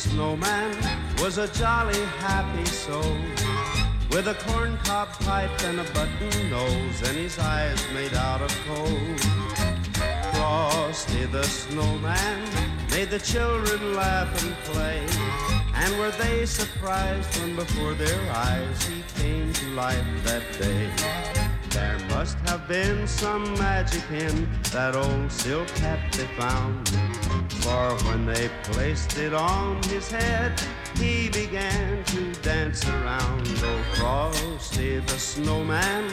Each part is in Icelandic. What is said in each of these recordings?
snowman was a jolly happy soul with a corncob pipe and a button nose and his eyes made out of coal. Frosty the snowman made the children laugh and play. And were they surprised when before their eyes he came to life that day? There must have been some magic in that old silk hat they found. For when they placed it on his head, he began to dance around. Oh, Frosty the snowman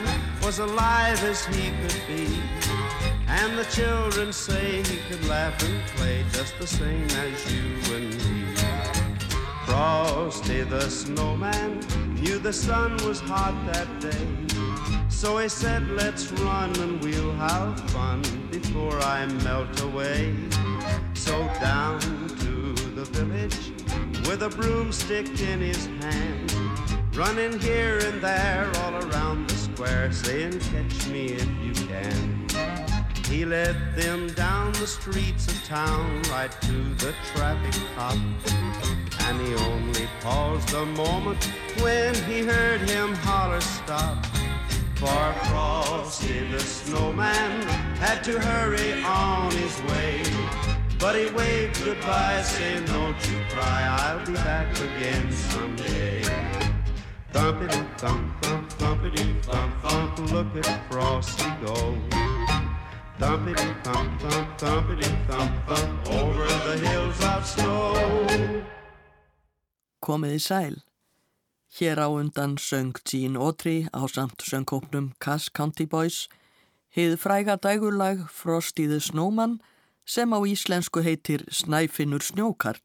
was alive as he could be. And the children say he could laugh and play just the same as you and me. Frosty the snowman knew the sun was hot that day. So he said, let's run and we'll have fun before I melt away. So down to the village with a broomstick in his hand, running here and there all around the square, saying, catch me if you can. He led them down the streets of town right to the traffic cop. And he only paused a moment when he heard him holler stop. For Frosty the snowman had to hurry on his way. But he waved goodbye, saying, don't you cry, I'll be back again someday. Thumpity thump thump thumpity thump thump, look at Frosty go. Thumpity thump thump thumpity thump thump, over the hills of snow. Komiði sæl. Hér á undan söng Gene Autry á samt söngkópnum Cass County Boys hið fræga dægurlag Frosty the Snowman sem á íslensku heitir Snæfinnur Snjókarl.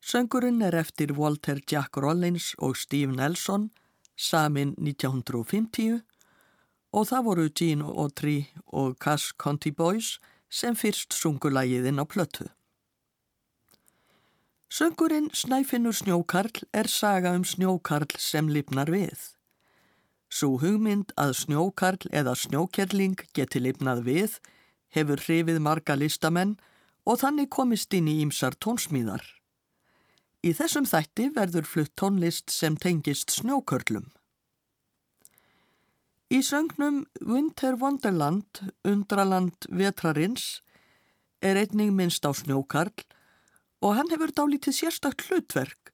Söngurinn er eftir Walter Jack Rollins og Steve Nelson samin 1950 og það voru Gene Autry og Cass County Boys sem fyrst sungulægiðinn á plötu. Söngurinn Snæfinnur Snjókarl er saga um snjókarl sem lifnar við. Svo hugmynd að snjókarl eða snjókerling geti lifnað við hefur hrifið marga listamenn og þannig komist inn í ýmsar tónsmíðar. Í þessum þætti verður flutt tónlist sem tengist snjókörlum. Í söngnum Winter Wonderland, undraland vetrarins, er einning minnst á snjókarl og hann hefur dálítið sérstakt hlutverk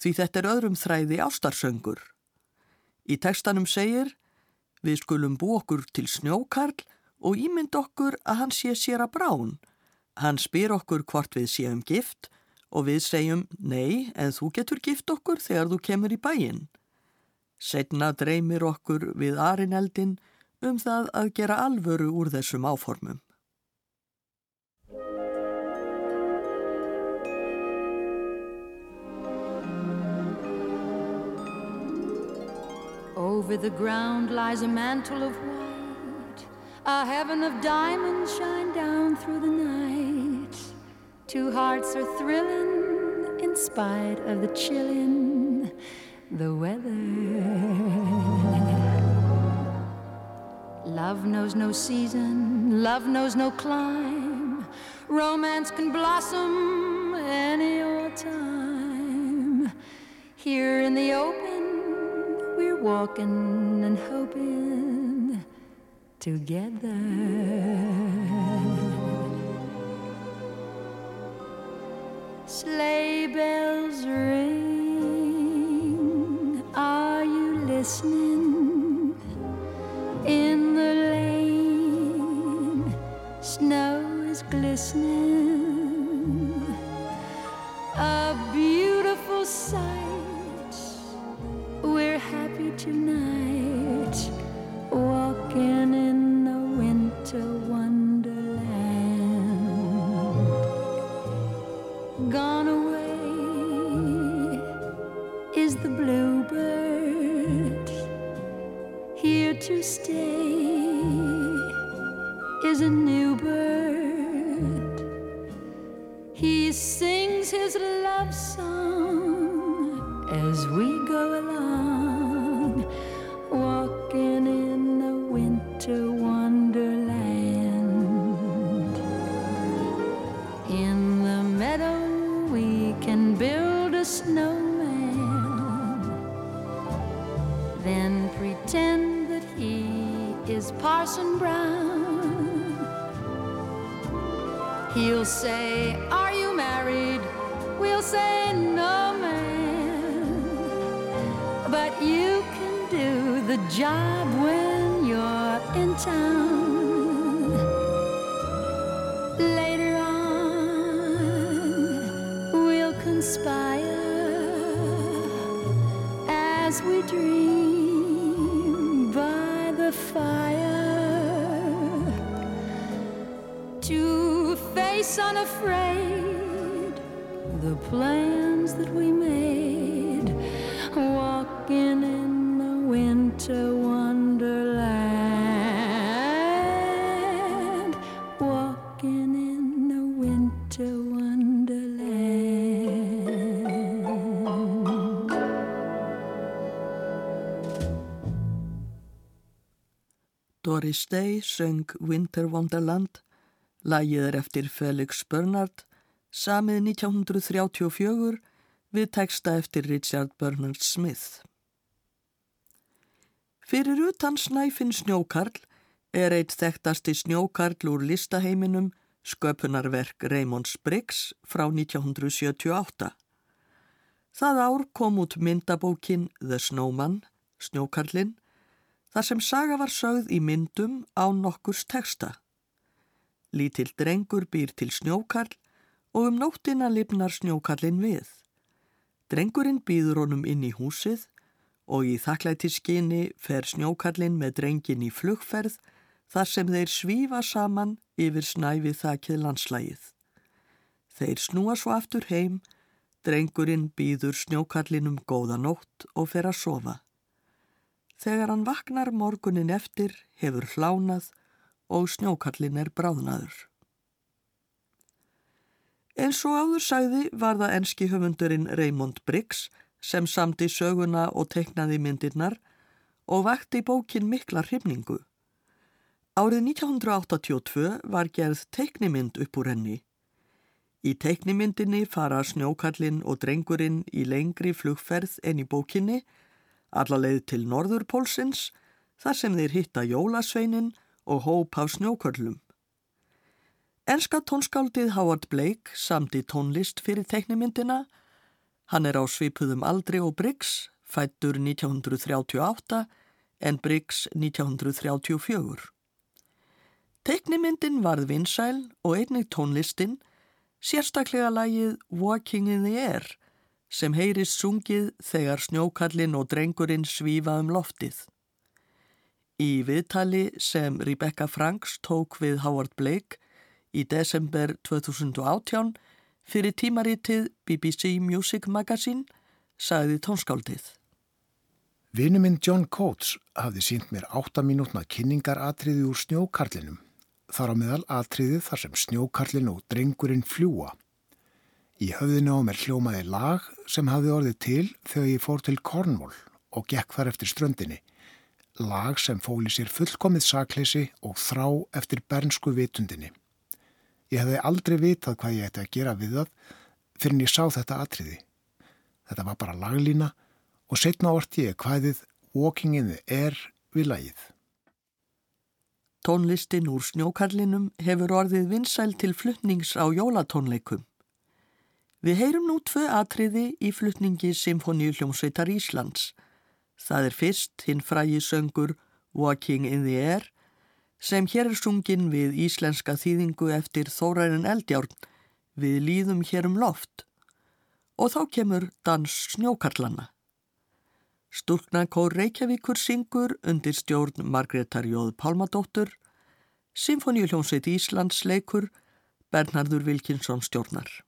því þetta er öðrum þræði ástarsöngur. Í tekstanum segir við skulum bú okkur til snjókarl og ímynd okkur að hann sé sér að brán. Hann spyr okkur hvort við séum gift og við segjum nei en þú getur gift okkur þegar þú kemur í bæin. Setna dreymir okkur við arineldin um það að gera alvöru úr þessum áformum. Over the ground lies a mantle of white, a heaven of diamonds shine down through the night. Two hearts are thrilling in spite of the chillin' the weather. Love knows no season, love knows no clime. Romance can blossom any old time. Here in the open we're walking and hoping together. Sleigh bells ring. Are you listening? In the lane, snow is glistening. A beautiful sight we're happy tonight, walking in the winter wonderland. Gone away is the bluebird, here to stay is a new bird. He sings his love song as we go along, Brown. He'll say, Are you married? We'll say, No, man. But you can do the job when you're in town. Face unafraid the plans that we made, walking in the winter wonderland, walking in the winter wonderland. Doris Day söng Winter Wonderland, lagið er eftir Felix Bernard, samið 1934 við teksta eftir Richard Bernard Smith. Fyrir utan Snæfinn Snjókarl er eitt þekktasti Snjókarl úr listaheiminum sköpunarverk Raymonds Briggs frá 1978. Það ár kom út myndabókin The Snowman, Snjókarlinn, þar sem saga var sögð í myndum á nokkurs teksta. Lítill drengur býr til snjókarl og um nóttina lifnar snjókarlinn við. Drengurinn býður honum inn í húsið og í þakklæti skinni fer snjókarlinn með drengin í flugferð þar sem þeir svífa saman yfir snæfið þakkið landslægið. Þeir snúa svo aftur heim, drengurinn býður snjókarlinnum góða nótt og fer að sofa. Þegar hann vaknar morgunin eftir hefur hlánað og snjókallin er bráðnaður. Eins og áður sagði var það enski höfundurinn Raymond Briggs sem samti söguna og teiknaði myndirnar og vakti bókin mikla hrifningu. Árið 1982 var gerð teiknimynd upp úr henni. Í teiknimyndinni fara snjókallin og drengurinn í lengri flugferð en í bókinni alla leið til Norðurpólsins þar sem þeir hitta jólasveinin og hóp af snjókörlum. Enska tónskáldið Howard Blake samti tónlist fyrir teiknimyndina. Hann er á svipuðum aldri og Briggs, fættur 1938 en Briggs 1934. Teiknimyndin varð vinsæl og einnig tónlistin, sérstaklega lagið Walking in the Air, sem heyrist sungið þegar snjókallin og drengurinn svífa um loftið. Í viðtali sem Rebecca Franks tók við Howard Blake í desember 2018 fyrir tímaritið BBC Music Magazine sagði tónskáldið. Vinu minn John Coates hafði sínt mér 8 mínútna kynningaratriði úr snjókarlinum. Þar á meðal atriðið þar sem snjókarlin og drengurinn fljúa. Í höfðinu á mér hljómaði lag sem hafði orðið til þegar ég fór til Cornwall og gekk þar eftir ströndinni. Lag sem fóli sér fullkomið sakleysi og þrá eftir bernsku vitundinni. Ég hefði aldrei vitað hvað ég ætti að gera við það fyrir en ég sá þetta atriði. Þetta var bara laglína og setna orti ég hvaðið Walking in the Air við lagið. Tónlistin úr snjókarlinum hefur orðið vinsæl til fluttnings á jólatónleikum. Við heyrum nú tvö atriði í fluttningi Symfóníu hljómsveitar Íslands. Það er fyrst hinn frægi söngur Walking in the Air sem hér er sungin við íslenska þýðingu eftir Þórærin Eldjárn við líðum hér um loft og þá kemur dans snjókarlana. Stúrknakór Reykjavíkur syngur undir stjórn Margreðar Jóð Pálmadóttur, Symfóníu hljómsveit Íslands leikur Bernhardur Vilkinsson stjórnar.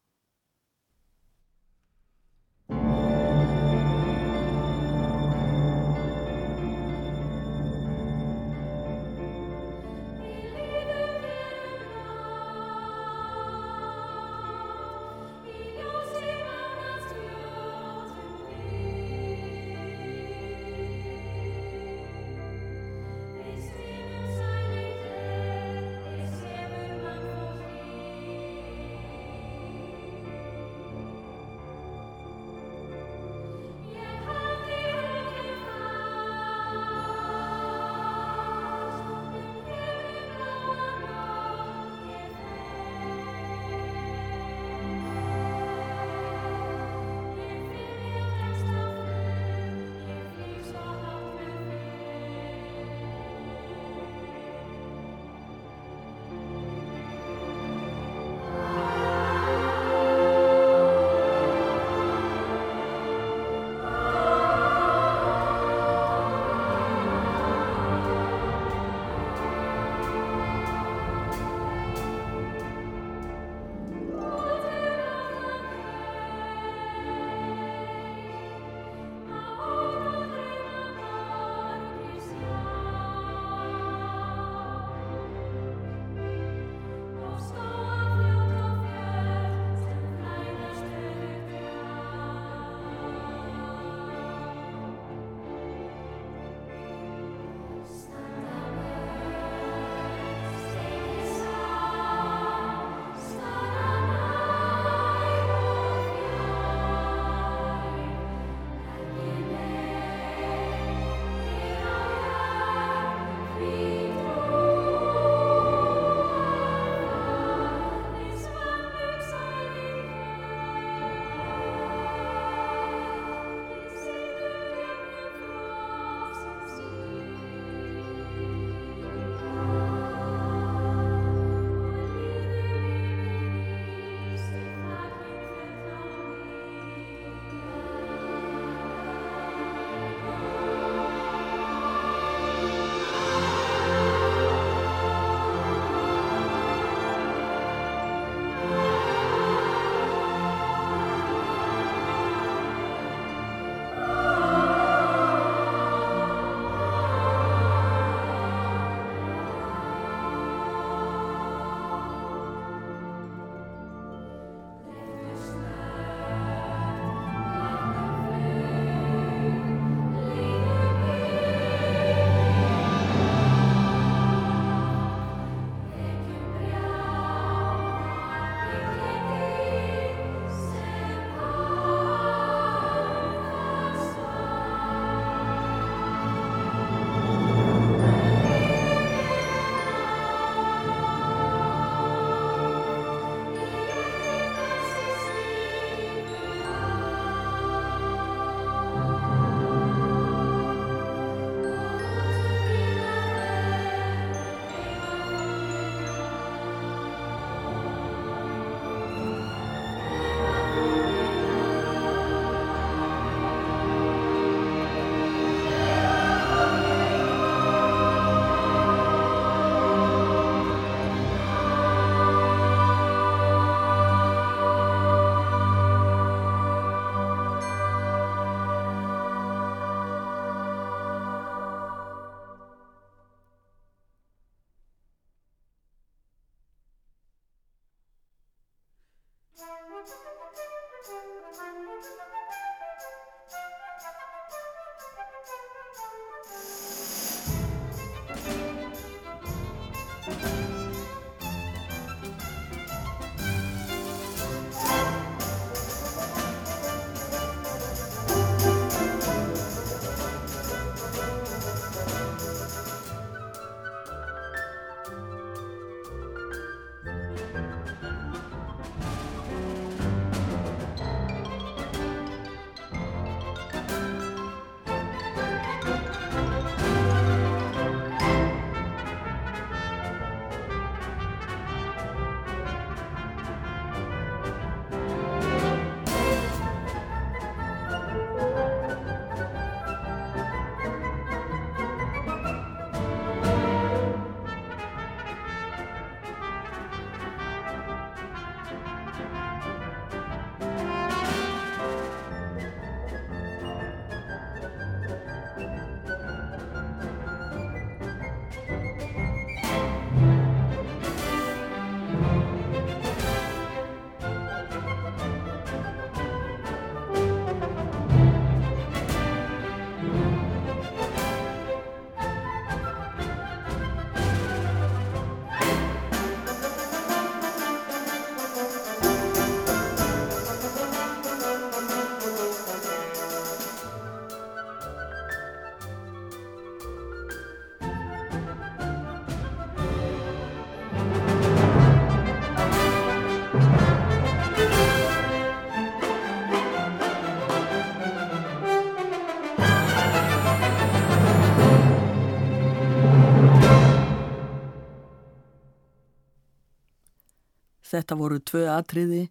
Þetta voru tvö atriði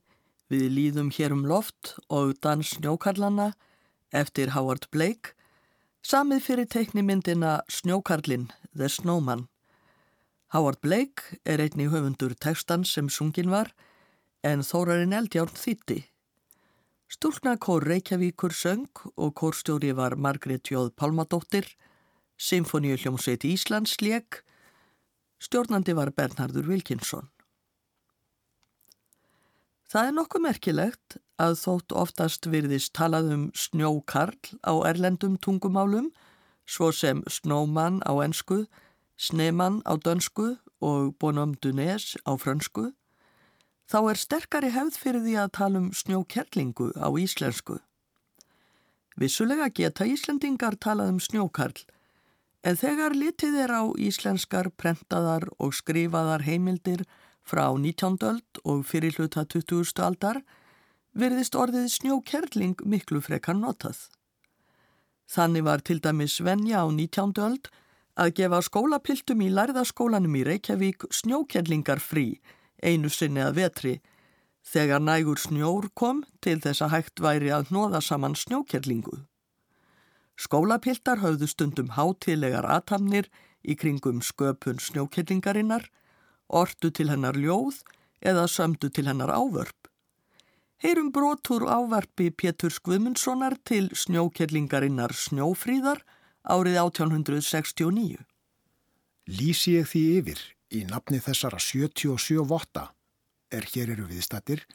við líðum hér um loft og dans Snjókarlana eftir Howard Blake, samið fyrir teiknimyndina Snjókarlin, The Snowman. Howard Blake er einni höfundur textans sem sungin var en Þórarinn Eldjárn þýtti. Stúlnakór Reykjavíkur söng og kórstjóri var Margret Jóð Palmadóttir, Symfoníu hljómsveit Íslands lék, stjórnandi var Bernhardur Wilkinsson. Það er nokkuð merkilegt að þótt oftast virðist talað um snjókarl á erlendum tungumálum, svo sem snóman á ensku, sneman á dönsku og bonumdunes á frönsku, þá er sterkari hefð fyrir því að tala um snjókerlingu á íslensku. Vissulega geta Íslendingar talað um snjókarl, en þegar litið er á íslenskar prentaðar og skrifaðar heimildir frá 19. öld og fyrir hluta 20. aldar verðist orðið snjókerling miklu frekar notað. Þannig var til dæmis Svenja á 19. öld að gefa skólapiltum í lærðaskólanum í Reykjavík snjókerlingar frí einu sinni að vetri þegar nægur snjór kom til þess að hægt væri að hnoða saman snjókerlingu. Skólapiltar höfðu stundum hátilegar aðtamnir í kringum sköpun snjókerlingarinnar ortu til hennar ljóð eða sömdu til hennar ávörp. Heyrum brotur ávarpi Pétur Skvumundssonar til snjókerlingarinnar Snjófríðar árið 1869. Lýsi ég því yfir í nafni þessara 77 votta er hér eru viðstattir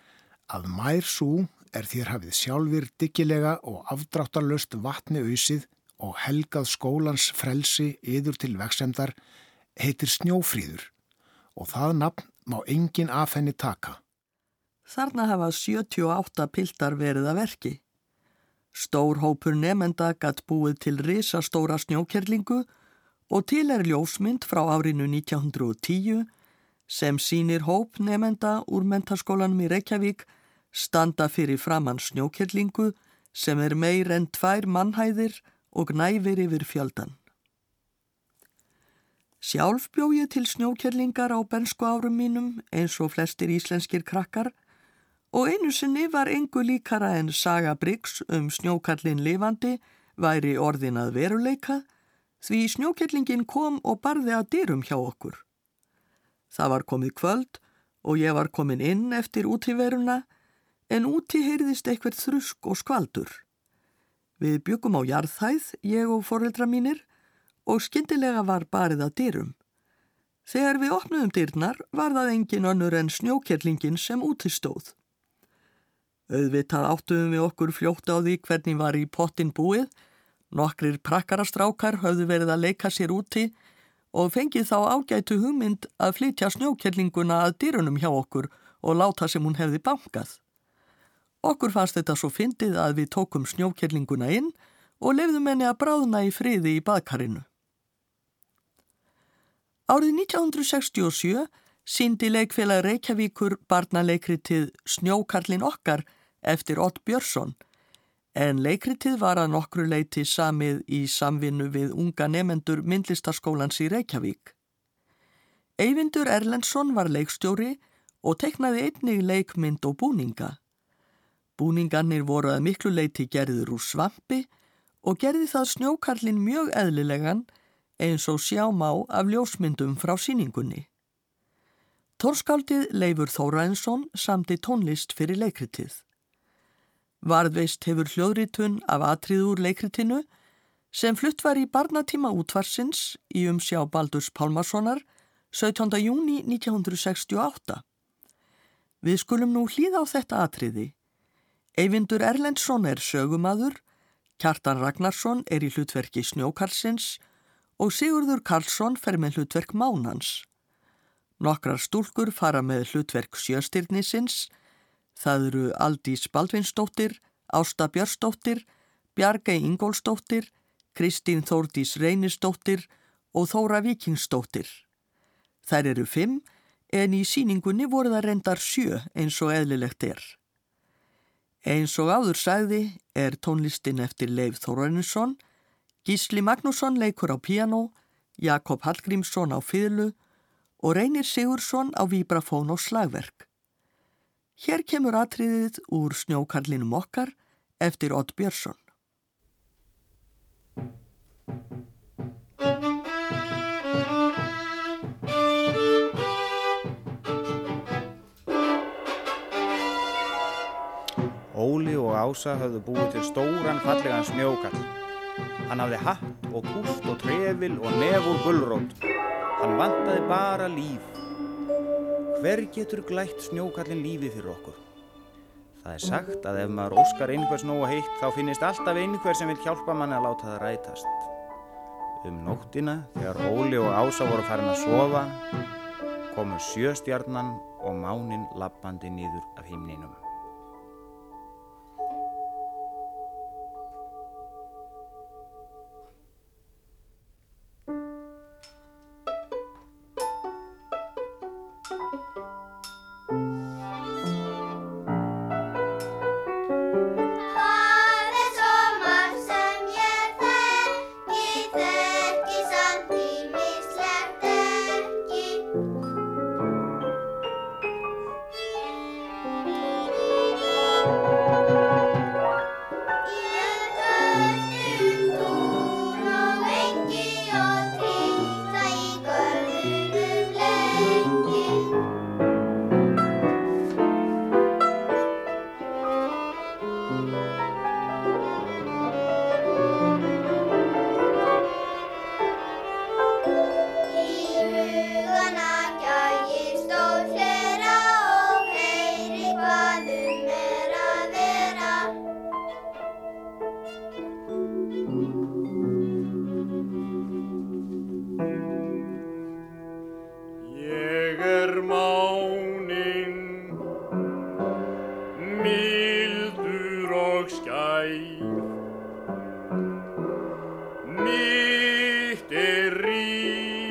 að mær svo er þér hafið sjálfur diggilega og afdráttarlöst vatni auðsið og helgað skólans frelsi yður til veksemdar heitir Snjófríður og það nafn má engin af henni taka. Þarna hafa 78 piltar verið að verki. Stór hópur nefenda gatt búið til risastóra snjókerlingu og til er ljósmynd frá árinu 1910 sem sínir hóp nefenda úr mentaskólanum í Reykjavík standa fyrir framann snjókerlingu sem er meir en tvær mannhæðir og næfir yfir fjöldan. Sjálf bjó ég til snjókerlingar á bensku árum mínum eins og flestir íslenskir krakkar og einu sinni var engu líkara en Saga Briggs um snjókallin lifandi væri orðin að veruleika því snjókerlingin kom og barði að dyrum hjá okkur. Það var komið kvöld og ég var komin inn eftir útíveruna en úti heyrðist eitthvað þrusk og skvaldur. Við byggum á jarðhæð, ég og foreldra mínir og skyndilega var barið að dyrum. Þegar við opnuðum dyrnar var það engin önnur en snjókerlingin sem útistóð. Auðvitað áttuðum við okkur fljótt á því hvernig var í pottin búið, nokkrir prakkarastrákar höfðu verið að leika sér úti og fengið þá ágætu hugmynd að flytja snjókellinguna að dyrunum hjá okkur og láta sem hún hefði bankað. Okkur fannst þetta svo fyndið að við tókum snjókellinguna inn og lefðum henni að bráðna í friði í baðkarinu. Árið 1967 síndi leikfélag Reykjavíkur barnaleikritið Snjókarlin okkar eftir Ott Björnsson en leikritið var að nokkru leiti samið í samvinnu við unga nefendur myndlistaskólans í Reykjavík. Eyvindur Erlendsson var leikstjóri og teknaði einnig leikmynd og búninga. Búningarnir voru að miklu leiti gerður úr svampi og gerði það snjókarlin mjög eðlilegan eins og sjámá af ljósmyndum frá síningunni. Tórskáldið Leifur Þóraensson samti tónlist fyrir leikritið. Varðveist hefur hljóðritun af atriður leikritinu sem flutt var í barnatíma útvarsins í umsjá Baldurs Pálmarssonar 17. júni 1968. Við skulum nú hlýða á þetta atriði. Eyvindur Erlendsson er sögumadur, Kjartan Ragnarsson er í hlutverki Snjókarlsins og Sigurður Karlsson fer með hlutverk Mánans. Nokkrar stúlkur fara með hlutverk Sjöstyrnisins Það eru Aldís Baldvinsdóttir, Ásta Björnsdóttir, Bjargei Ingólsdóttir, Kristín Þórdís Reynisdóttir og Þóra Vikingsdóttir. Þær eru fimm en í síningunni voru það reyndar sjö eins og eðlilegt er. Eins og áður sagði er tónlistin eftir Leif Þórarinsson, Gísli Magnússon leikur á piano, Jakob Hallgrímsson á fyrlu og Reynir Sigursson á vibrafón og slagverk. Hér kemur atriðið úr snjókarlinum okkar eftir Odd Björnsson. Óli og Ása höfðu búið til stóran fallegan snjókall. Hann hafði hatt og kúst og trefil og nefur gullrótt. Hann vantaði bara líf. Hver getur glætt snjókallin lífi fyrir okkur? Það er sagt að ef maður óskar einhvers nógu heitt þá finnist alltaf einhver sem vil hjálpa manni að láta það rætast. Um nóttina, þegar Óli og Ása voru farin að sofa, komu sjöstjarnan og mánin lappandi nýður af himninum.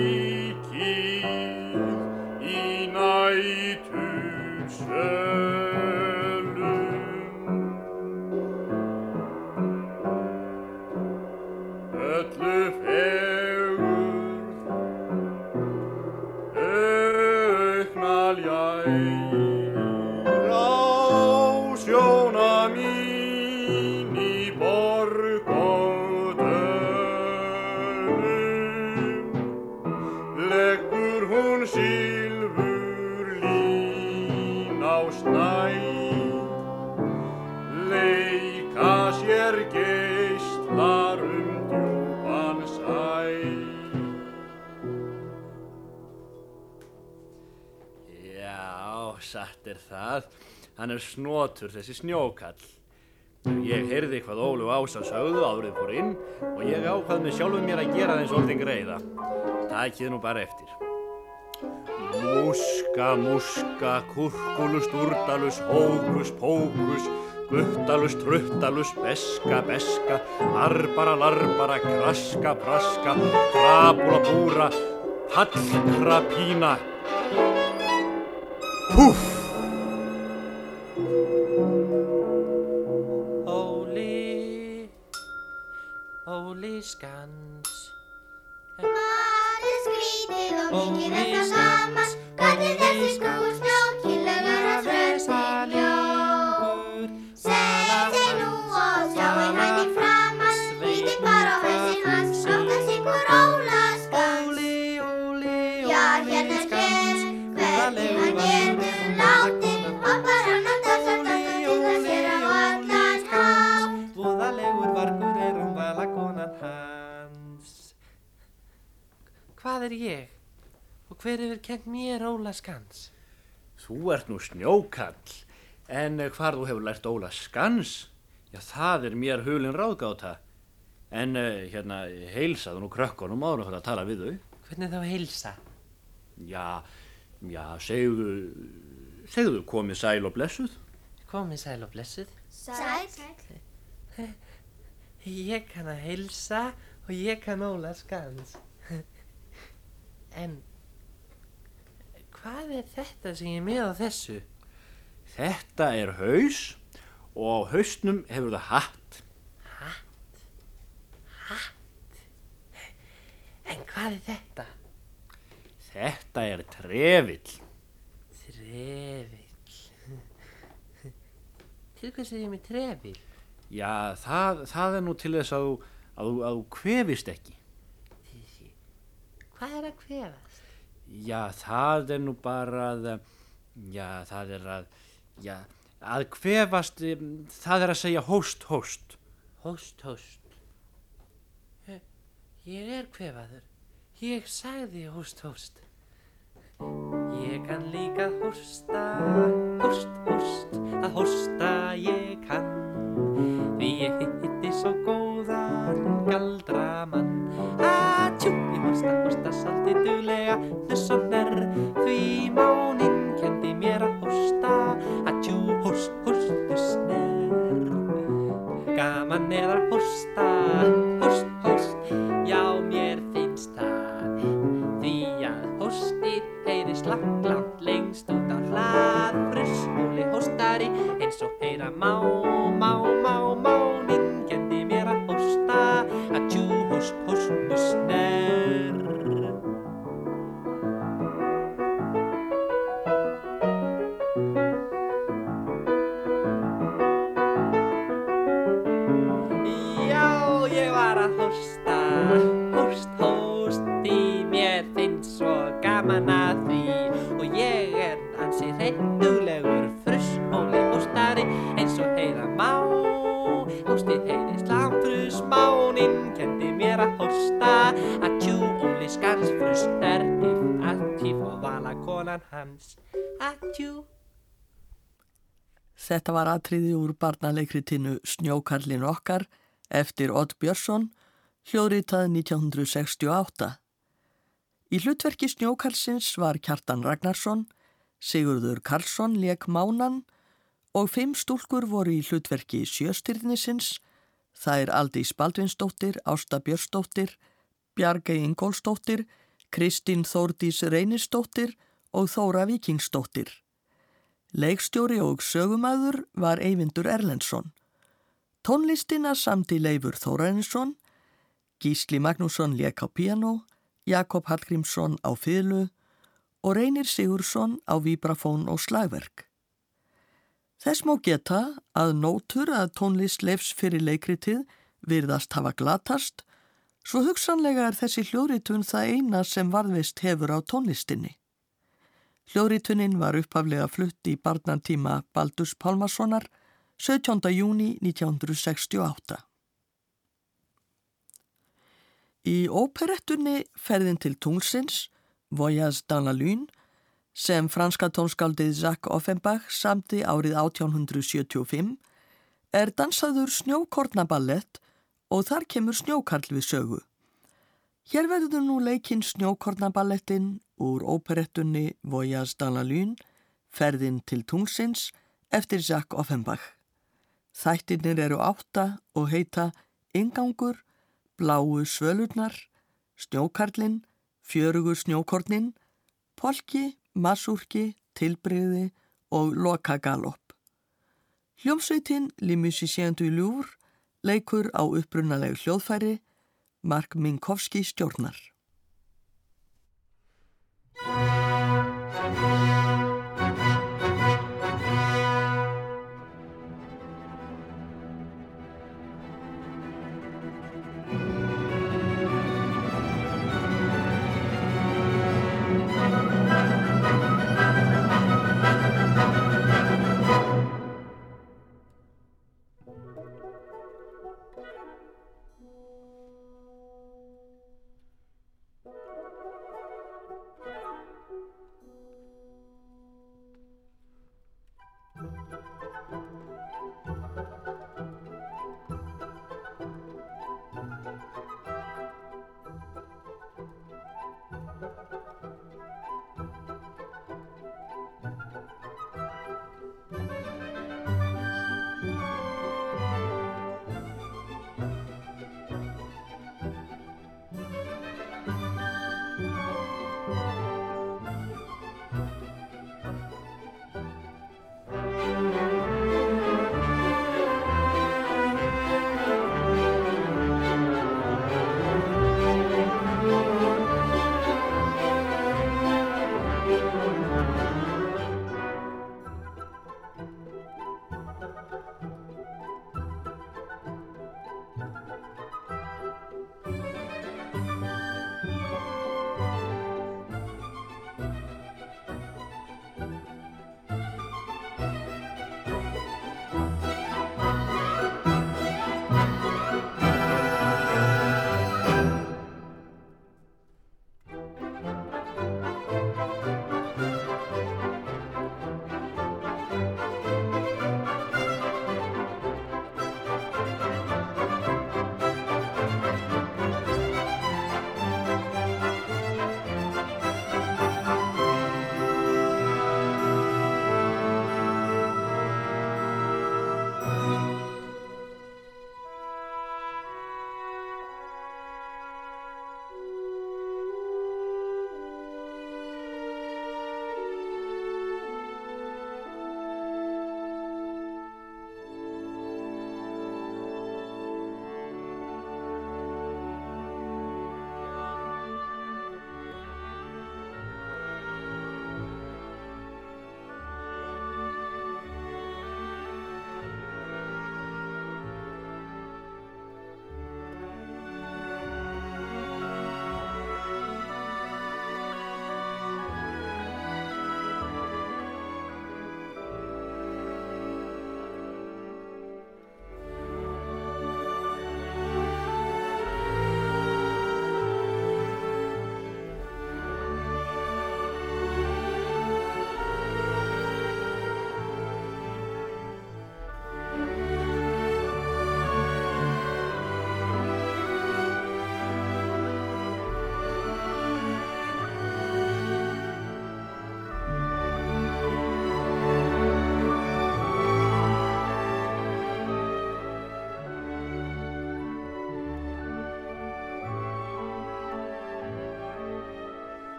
Hann snotur þessi snjókall. Ég heyrði hvað Ólu Ása sögðu áðurðið fór inn og ég ákvað með sjálfum mér að gera þeim svolítið greiða. takið nú bara eftir. Múska, múska, kurkulus, durdalus, hókus, pókus, guttalus, truttalus, beska, beska, arbara, larbara, kraska, praska, krabula, búra, pallkrapína. Púff! Og hver hefur kent mér Óla skans? Þú ert nú snjókall, en eh, hvar þú hefur lært Óla skans? Já, það er mér hulin ráðgáta. En uh, hérna, heilsaðu nú krökkunum áður fyrir að tala við þau. Hvernig þá heilsa? Já, já, segðu, segðu komið sæl og blessuð. Komið sæl og blessuð. Sæl Ég kann að heilsa og ég kann Óla skans. En hvað er þetta sem ég er með á þessu? Þetta er haus og á hausnum hefur það hatt. En hvað er þetta? Þetta er trefill. Trefill. Til hvers er ég með trefill? Já, það, það er nú til þess að þú, kvefist ekki. Hvað er að kvefast? Já, það er nú bara að, já, það er að, já, að kvefast, em, það er að segja hóst, hóst. Hóst, hóst. Ég er kvefaður. Ég sagði hóst, hóst. Ég kann líka hósta, hóst, hóst, að hósta ég kann. Duglega, þess og nær. Því máninn kendi mér að hósta. Atjú, hóst, hóstu snær. Gaman er að hósta, hóst, hóst, já mér finnst það. Því að hóstið heyrist langt, langt lengst út á hlað. Fruskóli hóstari eins og heyra má, Þetta var atriði úr barnaleikritinu Snjókarlin okkar eftir Odd Björnsson, hljóðritað 1968. Í hlutverki Snjókarlsins var Kjartan Ragnarsson, Sigurður Karlsson leik Mánan og fimm stúlkur voru í hlutverki Sjöstyrnisins, það er Aldís Baldvinsdóttir, Ásta Björnsdóttir, Bjargei Ingólsdóttir, Kristín Þórdís Reynisdóttir og Þóra Vikingsdóttir. Leikstjóri og sögumæður var Eyvindur Erlendsson. Tónlistina samti Leifur Þórarinsson, Gísli Magnússon lék á piano, Jakob Hallgrímsson á fyrlu og Reynir Sigursson á vibrafón og slagverk. Þess má geta að nótur að tónlist leifs fyrir leikritið virðast hafa glatast, svo hugsanlega er þessi hljóritun það eina sem varðvist hefur á tónlistinni. Hljóðritunin var upphaflega flutt í barnantíma Baldurs Pálmarssonar 17. júni 1968. Í óperettunni Ferðin til tunglsins, Voyage dans la Lune, sem franska tónskaldið Jacques Offenbach samti árið 1875, er dansaður snjókornaballett og þar kemur snjókarl við sögu. Hér verður nú leikinn snjókornaballettin úr óperettunni Voyage dans la Lune, ferðin til tungsins eftir Jacques Offenbach. Þættirnir eru átta og heita Ingangur, Bláu svölurnar, Snjókarlinn, Fjörugur snjókornin, Polki, Masúrki, Tilbreyði og Loka Galopp. Hljómsveitin Limusicien du Louvre leikur á upprunalegu hljóðfæri Mark Minkowski stjórnar.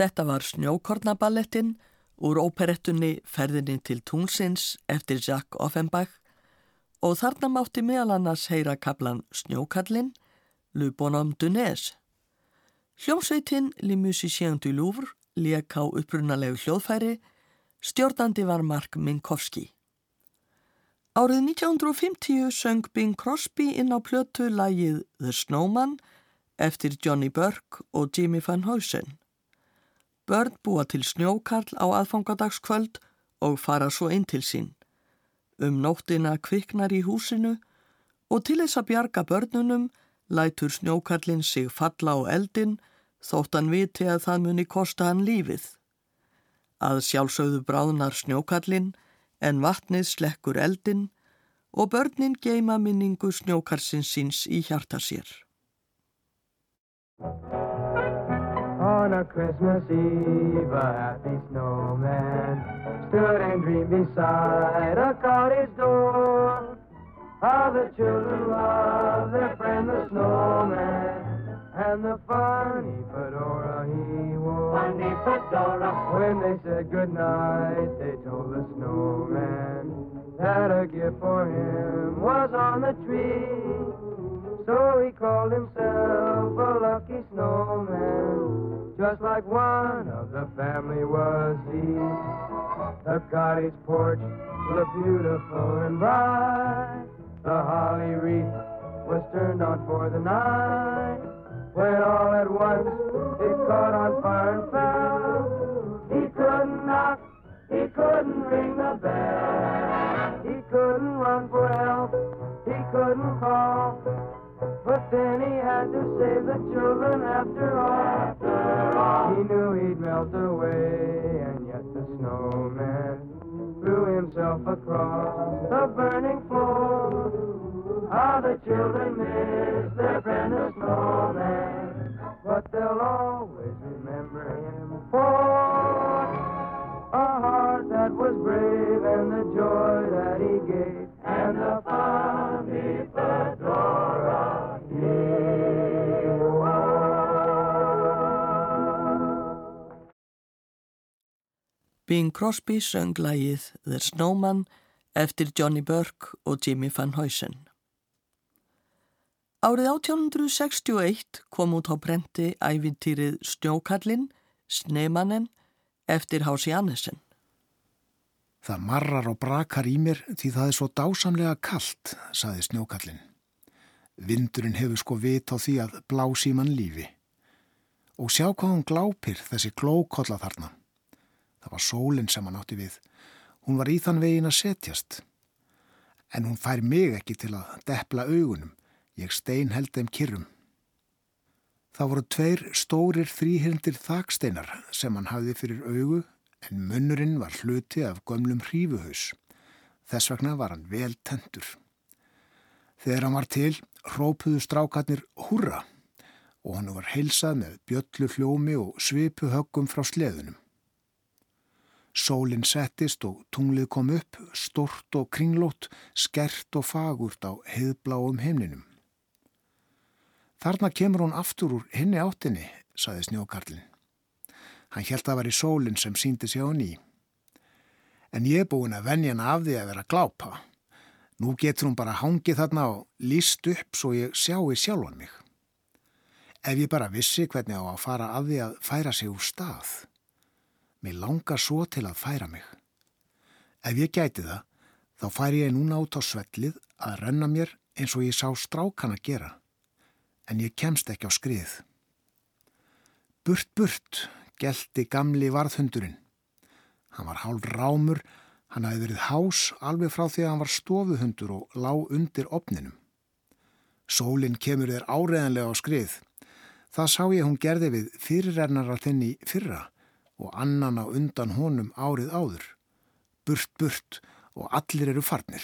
Þetta var Snjókornaballettin úr óperettunni Ferðinni til Túnsins eftir Jacques Offenbach og þarna mátti meðal annars heyra kaplan Snjókallin, Le Bonhomme de Neige. Hljómsveitinn Le Musicien du Louvre leik á upprunalegu hljóðfæri, stjórnandi var Mark Minkowski. Árið 1950 söng Bing Crosby inn á plötu lægið The Snowman eftir Johnny Burke og Jimmy Van Heusen. Börn búa til snjókarl á aðfangadagskvöld og fara svo inn til sín. Um nóttina kviknar í húsinu og til þess að bjarga börnunum lætur snjókarlinn sig falla á eldin þótt hann viti að það muni kosta hann lífið. Að sjálfsögðu bráðnar snjókarlinn en vatnið slekkur eldin og börnin geima minningu snjókarsins síns í hjarta sér. On a Christmas Eve, a happy snowman stood and dreamed beside a cottage door. How the children loved their friend the snowman and the funny fedora he wore. Funny fedora. When they said goodnight, they told the snowman that a gift for him was on the tree. So he called himself a lucky snowman, just like one of the family was he. The cottage porch looked beautiful and bright. The holly wreath was turned on for the night. When all at once it caught on fire and fell. He couldn't knock, he couldn't ring the bell. He couldn't run for help, he couldn't call. But then he had to save the children after all. After all. He knew he'd melt away, and yet the snowman threw himself across the burning floor. How the children miss their friend the snowman, Bing Crosby söng lægið The Snowman eftir Johnny Burke og Jimmy Van Heusen. Árið 1861 kom út á brenti ævintýrið Snjókallinn, Snemanen, eftir Hási Annesen. Það marrar og brakar í mér því það er svo dásamlega kallt, saði Snjókallinn. Vindurinn hefur sko vit á því að blási mann lífi. Og sjá hvað hún glápir þessi glókolla þarna. Það var sólinn sem hann átti við. Hún var í þann vegin að setjast. En hún fær mig ekki til að deppla augunum. Ég stein held þeim kyrrum. Það voru tveir stórir þrýhildir þaksteinar sem hann hafði fyrir augu en munnurinn var hluti af gömlum hrífuhaus. Þess vegna var hann vel tendur. Þegar hann var til, rópuðu strákarnir húrra og hann var heilsað með bjöllu hljómi og svipu höggum frá sleðunum. Sólinn settist og tunglið kom upp, stort og kringlót, skert og fagurt á heiðbláum heimninum. Þarna kemur hún aftur úr hinni áttinni, saði snjókarlinn. Hann held að í sólinn sem síndi sig á ný. En ég er búin að venja hana af því að vera glápa. Nú getur hún bara hangið þarna og líst upp svo ég sjái sjálfan mig. Ef ég bara vissi hvernig á að fara af því að færa sig úr stað. Mér langar svo til að færa mig. Ef ég gæti það, þá færi ég núna át á svellið að renna mér eins og ég sá strákan að gera. En ég kemst ekki á skrið. Burt, burt, gelti gamli varðhundurinn. Hann var hálf rámur, hann hafi verið hás alveg frá því að hann var stofuhundur og lág undir opninum. Sólinn kemur þér áreðanlega á skrið. Það sá ég hún gerði við fyrirrennara þinni fyrra og annan á undan honum árið áður. Burt, burt og allir eru farnir.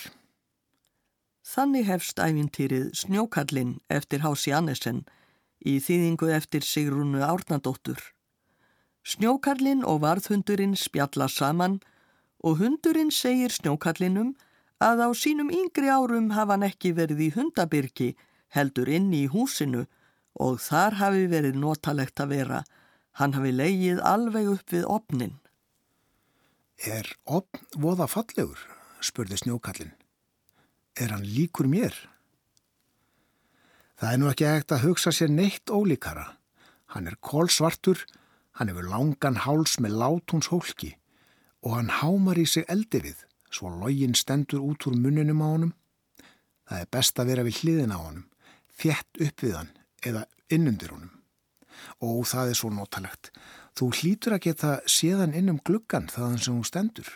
Þannig hefst æfintýrið Snjókallinn eftir Hási Annesen í þýðingu eftir Sigrúnu Árnadóttur. Snjókallinn og varðhundurinn spjalla saman og hundurinn segir snjókallinum að á sínum yngri árum hafa hann ekki verið í hundabyrki heldur inn í húsinu og þar hafi verið notalegt að vera. Hann hafi leigið alveg upp við opnin. Er opn voða fallegur? spurði snjókallin. Er hann líkur mér? Það er nú ekki ekkert að hugsa sér neitt ólíkara. Hann er kólsvartur, hann hefur langan háls með látúns hólki og hann hámar í sig eldi við, svo login stendur út úr munninum á honum. Það er best að vera við hliðin á honum, fjett upp við hann eða innundir honum. Ó, það er svo notalegt. Þú hlýtur að geta séðan inn um gluggan þaðan sem hún stendur.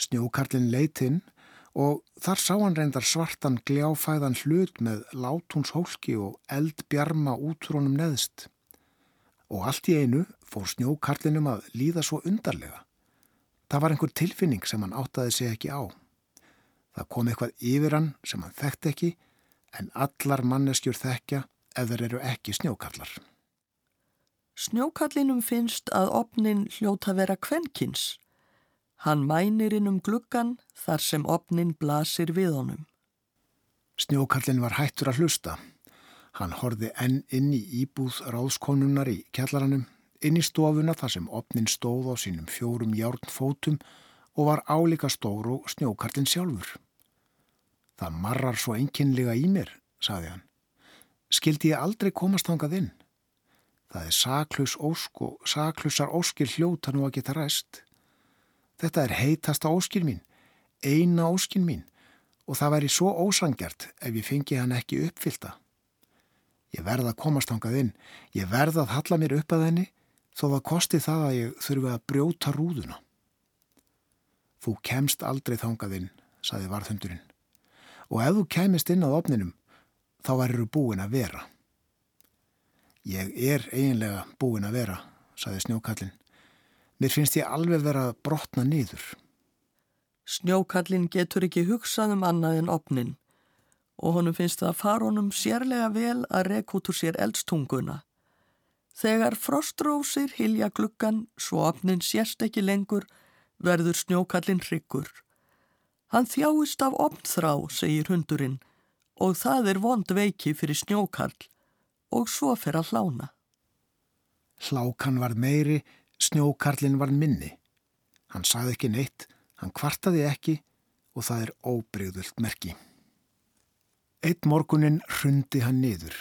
Snjókarlinn leitinn og þar sá hann reyndar svartan gljáfæðan hlut með látúns hólki og eldbjarma útrónum neðst. Og allt í einu fór snjókarlinum að líða svo undarlega. Það var einhver tilfinning sem hann áttaði sig ekki á. Það kom eitthvað yfir hann sem hann þekkt ekki en allar manneskjur þekkja ef þeir eru ekki snjókallar. Snjókallinum finnst að opnin hljóta vera kvenkins. Hann mænir inn um gluggan þar sem opnin blasir við honum. Snjókallin var hættur að hlusta. Hann horfi enn inn í íbúð ráðskonunar í kjallaranum, inn í stofuna þar sem opnin stóð á sínum fjórum járnfótum og var álíka stór og snjókallin sjálfur. Það marrar svo enginlega í mér, saði hann. Skildi ég aldrei komast hangað inn? Það er saklaus ósk og saklusar óskir hljóta nú að geta ræst. Þetta er heitasta óskir mín, eina óskir mín og það væri svo ósangjart ef ég fengi hann ekki uppfylta. Ég verða að komast hangað inn, ég verða að halla mér upp að henni þó það kosti það að ég þurfi að brjóta rúðuna. Þú kemst aldrei þangað inn, saði varðhundurinn og ef þú kemist inn á opninum þá værið þú búin að vera. Ég er eiginlega búin að vera, saði snjókallin. Mér finnst ég alveg vera að brotna niður. Snjókallin getur ekki hugsað um annað en opnin og honum finnst það farónum sérlega vel að rek út úr sér eldstunguna. Þegar frostrósir hilja gluggan svo opnin sérst ekki lengur verður snjókallin hryggur. Hann þjáist af opnþrá, segir hundurinn, og það er vond veiki fyrir snjókall og svo fer að hlána. Hlákan var meiri, snjókarlinn var minni. Hann sagði ekki neitt, hann kvartaði ekki og það er óbreyðult merki. Eitt morgunin hrundi hann niður.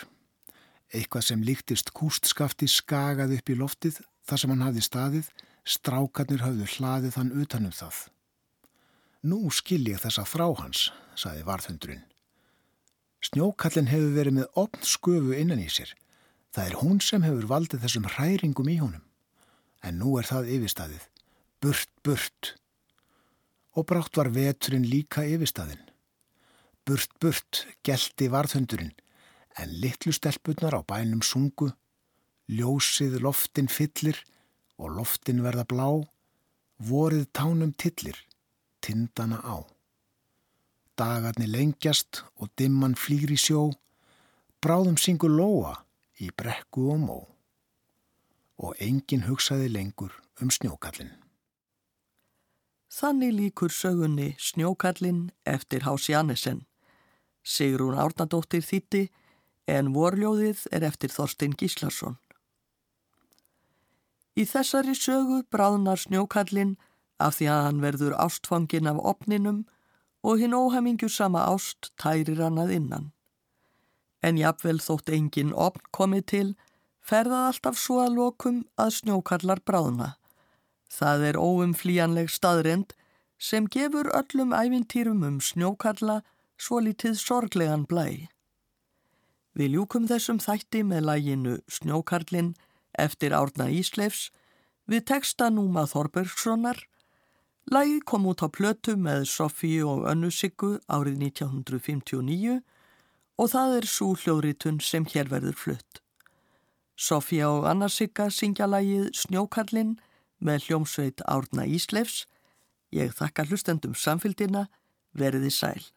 Eitthvað sem líktist kústskafti skagaði upp í loftið þar sem hann hafði staðið, strákarnir hafðu hlaðið hann utanum það. Nú skil ég þessa frá hans, saði varðhundurinn. Snjókallin hefur verið með opn sköfu innan í sér. Það er hún sem hefur valdið þessum hræringum í honum. En nú er það yfirstaðið. Burt, burt. Og brátt var veturinn líka yfirstaðinn. Burt, burt, gelti varðhundurinn, en litlu stelpunar á bænum sungu, ljósið loftin fyllir og loftin verða blá, vorið tánum tillir, tindana á. Dagarni lengjast og dimman flýr í sjó, bráðum syngur lóa í brekku og mó. Og enginn hugsaði lengur um snjókallin. Þannig líkur sögunni Snjókallin eftir Hási Annesen. Sigrún Árnadóttir þýtti en vorljóðið er eftir Þorstein Gíslason. Í þessari sögu bráðnar Snjókallin af því að hann verður ástfangin af opninum og hinn óhemingju sama ást tærir hann að innan. En jafnvel þótt engin opn komið til, ferðað alltaf svo að lokum að snjókallar bráðna. Það er óumflíjanleg staðrind sem gefur öllum ævintýrum um snjókalla svo litið sorglegan blæ. Við ljúkum þessum þætti með læginu Snjókarlinn eftir Árna Ísleifs við texta Núma Þorbergssonar. Lægi kom út á plötu með Sofíu og Önnu Siggu árið 1959 og það er svo hljóðritun sem hér verður flutt. Sofía og Anna Sigga syngja lægið Snjókarlinn með hljómsveit Árna Ísleifs. Ég þakka hlustendum samfélgina, veriði sæl.